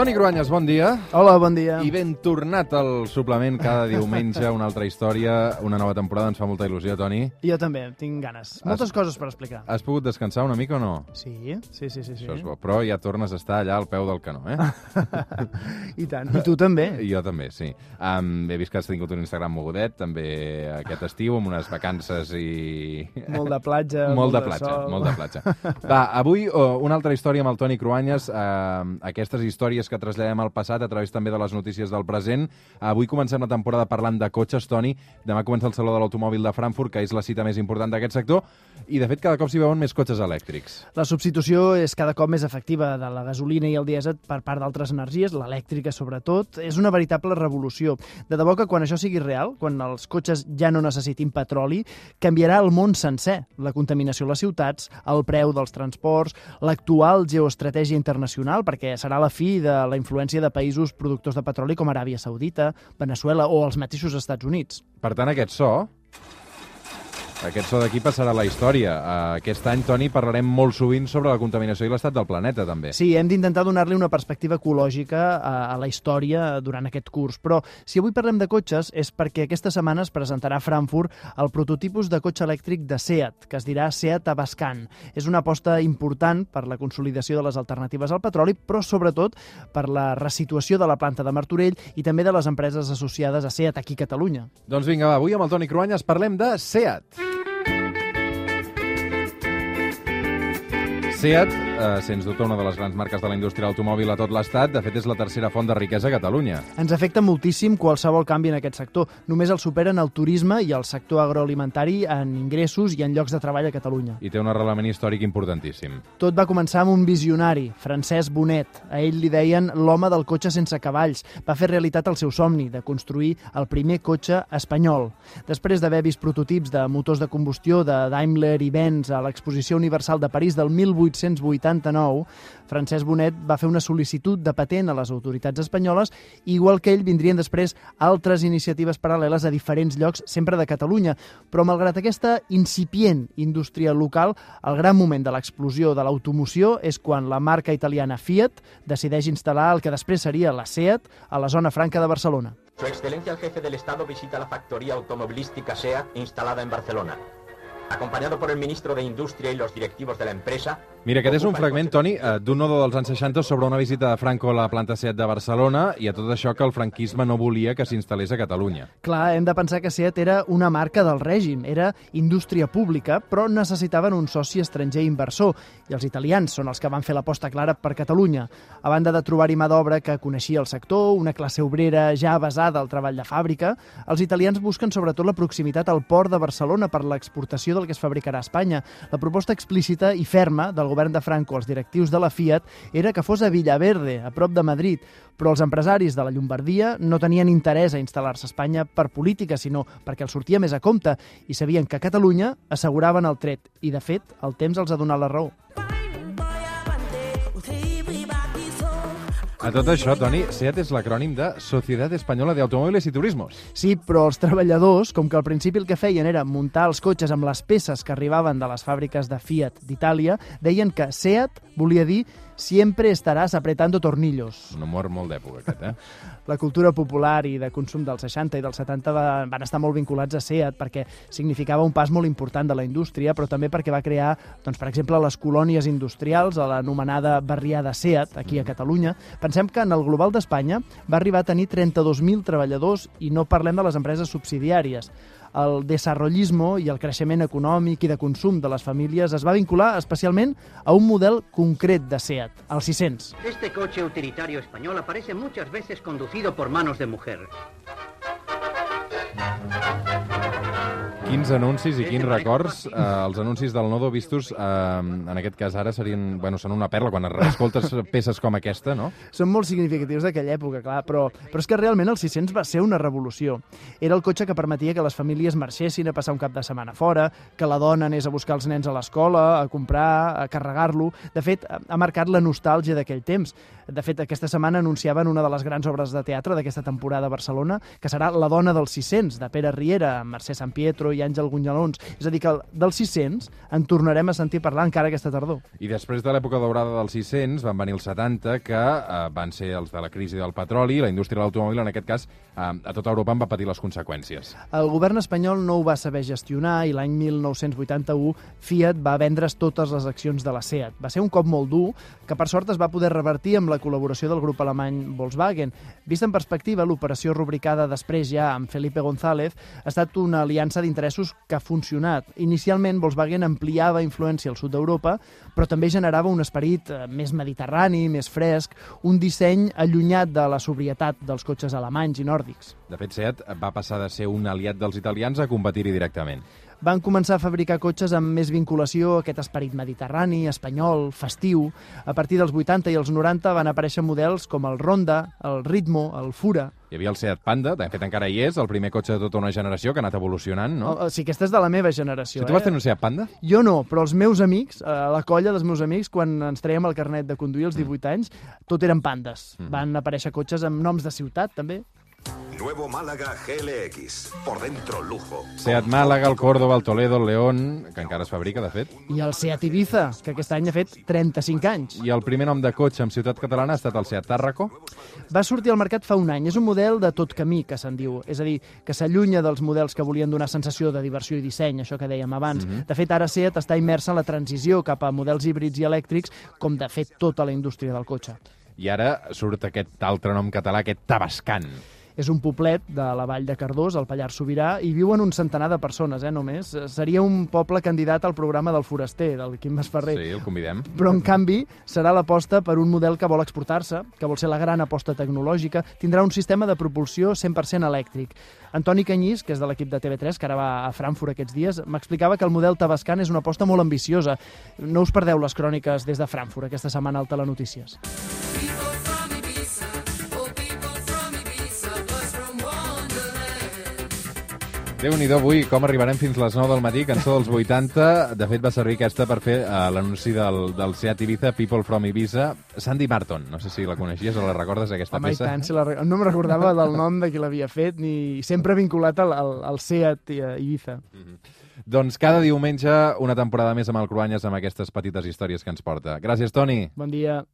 Toni Cruanyes, bon dia. Hola, bon dia. I ben tornat al suplement cada diumenge, una altra història, una nova temporada, ens fa molta il·lusió, Toni. Jo també, tinc ganes. Moltes coses per explicar. Has pogut descansar una mica o no? Sí, sí, sí, sí. sí. Això és bo, però ja tornes a estar allà al peu del canó, eh? I tant. I tu també. jo també, sí. Um, he vist que has tingut un Instagram mogudet, també aquest estiu, amb unes vacances i... Molt de platja, molt, molt de de platja, sol. molt de platja. Va, avui oh, una altra història amb el Toni Cruanyes, eh, aquestes històries que traslladem al passat a través també de les notícies del present. Avui comencem la temporada parlant de cotxes, Toni. Demà comença el Saló de l'Automòbil de Frankfurt, que és la cita més important d'aquest sector, i de fet cada cop s'hi veuen més cotxes elèctrics. La substitució és cada cop més efectiva de la gasolina i el dièsel per part d'altres energies, l'elèctrica sobretot. És una veritable revolució. De debò que quan això sigui real, quan els cotxes ja no necessitin petroli, canviarà el món sencer. La contaminació a les ciutats, el preu dels transports, l'actual geoestratègia internacional, perquè serà la fi de la influència de països productors de petroli com Aràbia Saudita, Venezuela o els mateixos Estats Units. Per tant, aquest so, aquest so d'aquí passarà la història. Uh, aquest any, Toni, parlarem molt sovint sobre la contaminació i l'estat del planeta, també. Sí, hem d'intentar donar-li una perspectiva ecològica a, a la història durant aquest curs, però si avui parlem de cotxes és perquè aquesta setmana es presentarà a Frankfurt el prototipus de cotxe elèctric de SEAT, que es dirà SEAT Abascan. És una aposta important per la consolidació de les alternatives al petroli, però sobretot per la resituació de la planta de Martorell i també de les empreses associades a SEAT aquí a Catalunya. Doncs vinga, va, avui amb el Toni Cruanyes parlem de SEAT. SEAT, eh, sens dubte una de les grans marques de la indústria automòbil a tot l'estat, de fet és la tercera font de riquesa a Catalunya. Ens afecta moltíssim qualsevol canvi en aquest sector. Només el superen el turisme i el sector agroalimentari en ingressos i en llocs de treball a Catalunya. I té un arrelament històric importantíssim. Tot va començar amb un visionari, Francesc Bonet. A ell li deien l'home del cotxe sense cavalls. Va fer realitat el seu somni de construir el primer cotxe espanyol. Després d'haver vist prototips de motors de combustió de Daimler i Benz a l'Exposició Universal de París del 1889, Francesc Bonet va fer una sol·licitud de patent a les autoritats espanyoles, igual que ell vindrien després altres iniciatives paral·leles a diferents llocs, sempre de Catalunya. Però malgrat aquesta incipient indústria local, el gran moment de l'explosió de l'automoció és quan la marca italiana Fiat decideix instal·lar el que després seria la SEAT a la zona franca de Barcelona. Su Excelencia el Jefe del Estado visita la factoría automovilística SEA instalada en Barcelona. Acompañado por el ministro de Industria y los directivos de la empresa, Mira, aquest és un fragment, Toni, eh, d'un nodo dels anys 60 sobre una visita de Franco a la planta SEAT de Barcelona i a tot això que el franquisme no volia que s'instal·lés a Catalunya. Clar, hem de pensar que SEAT era una marca del règim, era indústria pública, però necessitaven un soci estranger inversor, i els italians són els que van fer l'aposta clara per Catalunya. A banda de trobar-hi mà d'obra que coneixia el sector, una classe obrera ja basada al treball de fàbrica, els italians busquen sobretot la proximitat al port de Barcelona per l'exportació del que es fabricarà a Espanya. La proposta explícita i ferma del govern de Franco als directius de la Fiat era que fos a Villaverde, a prop de Madrid, però els empresaris de la Llombardia no tenien interès a instal·lar-se a Espanya per política, sinó perquè els sortia més a compte i sabien que a Catalunya asseguraven el tret. I, de fet, el temps els ha donat la raó. A tot això, Toni, SEAT és l'acrònim de Societat Espanyola de i Turismos. Sí, però els treballadors, com que al principi el que feien era muntar els cotxes amb les peces que arribaven de les fàbriques de Fiat d'Itàlia, deien que SEAT volia dir Siempre estaràs apretando tornillos. Un humor molt d'època, aquest, eh? La cultura popular i de consum dels 60 i dels 70 va, van estar molt vinculats a SEAT perquè significava un pas molt important de la indústria, però també perquè va crear, doncs, per exemple, les colònies industrials, a l'anomenada barriada SEAT, aquí a Catalunya. Pensem que en el global d'Espanya va arribar a tenir 32.000 treballadors i no parlem de les empreses subsidiàries el desarrollismo i el creixement econòmic i de consum de les famílies es va vincular especialment a un model concret de SEAT, el 600. Este coche utilitario español aparece muchas veces conducido por manos de mujer. Quins anuncis i quins records. Eh, els anuncis del Nodo vistos, eh, en aquest cas ara, serien, bueno, són una perla quan escoltes peces com aquesta, no? Són molt significatius d'aquella època, clar, però, però és que realment el 600 va ser una revolució. Era el cotxe que permetia que les famílies marxessin a passar un cap de setmana fora, que la dona anés a buscar els nens a l'escola, a comprar, a carregar-lo. De fet, ha marcat la nostàlgia d'aquell temps. De fet, aquesta setmana anunciaven una de les grans obres de teatre d'aquesta temporada a Barcelona, que serà La dona dels 600, de Pere Riera, amb Mercè Sant Pietro i i Àngel Gunyalons. És a dir, que dels 600 en tornarem a sentir parlar encara aquesta tardor. I després de l'època daurada dels 600 van venir els 70, que eh, van ser els de la crisi del petroli, la indústria de l'automòbil, en aquest cas, eh, a tota Europa en va patir les conseqüències. El govern espanyol no ho va saber gestionar i l'any 1981 Fiat va vendre's totes les accions de la SEAT. Va ser un cop molt dur, que per sort es va poder revertir amb la col·laboració del grup alemany Volkswagen. Vist en perspectiva, l'operació rubricada després ja amb Felipe González ha estat una aliança d'interessos que ha funcionat. Inicialment, Volkswagen ampliava influència al sud d'Europa, però també generava un esperit eh, més mediterrani, més fresc, un disseny allunyat de la sobrietat dels cotxes alemanys i nòrdics. De fet, Seat va passar de ser un aliat dels italians a competir-hi directament. Van començar a fabricar cotxes amb més vinculació a aquest esperit mediterrani, espanyol, festiu. A partir dels 80 i els 90 van aparèixer models com el Ronda, el Ritmo, el Fura. Hi havia el Seat Panda, de fet encara hi és, el primer cotxe de tota una generació que ha anat evolucionant, no? O, o sigui, aquesta és de la meva generació. Si tu vas eh? tenir un Seat Panda? Jo no, però els meus amics, a la colla dels meus amics, quan ens traiem el carnet de conduir als 18 anys, tot eren pandes. Mm. Van aparèixer cotxes amb noms de ciutat, també. Nuevo Málaga GLX. Por dentro, lujo. Seat Màlaga, el Córdoba, el Toledo, el León, que encara es fabrica, de fet. I el Seat Ibiza, que aquest any ha fet 35 anys. I el primer nom de cotxe en ciutat catalana ha estat el Seat Tàrraco. Va sortir al mercat fa un any. És un model de tot camí, que se'n diu. És a dir, que s'allunya dels models que volien donar sensació de diversió i disseny, això que dèiem abans. Mhm. De fet, ara Seat està immersa en la transició cap a models híbrids i elèctrics, com de fet tota la indústria del cotxe. I ara surt aquest altre nom català, aquest Tabascan. És un poblet de la vall de Cardós, al Pallars Sobirà, i viuen un centenar de persones, eh, només. Seria un poble candidat al programa del Foraster, del Quim Masferrer. Sí, el convidem. Però, en canvi, serà l'aposta per un model que vol exportar-se, que vol ser la gran aposta tecnològica, tindrà un sistema de propulsió 100% elèctric. Antoni Canyís, que és de l'equip de TV3, que ara va a Frankfurt aquests dies, m'explicava que el model Tabascan és una aposta molt ambiciosa. No us perdeu les cròniques des de Frankfurt aquesta setmana al Telenotícies. Déu-n'hi-do avui, com arribarem fins les 9 del matí, cançó dels 80. De fet, va servir aquesta per fer uh, l'anunci del, del Seat Ibiza, People from Ibiza. Sandy Martin, no sé si la coneixies o la recordes, aquesta Home, peça. tant, si la... no em recordava del nom de qui l'havia fet, ni sempre vinculat al, al, al Seat i a Ibiza. Doncs cada diumenge una temporada més amb el Cruanyes amb aquestes petites històries que ens porta. Gràcies, Toni. Bon dia.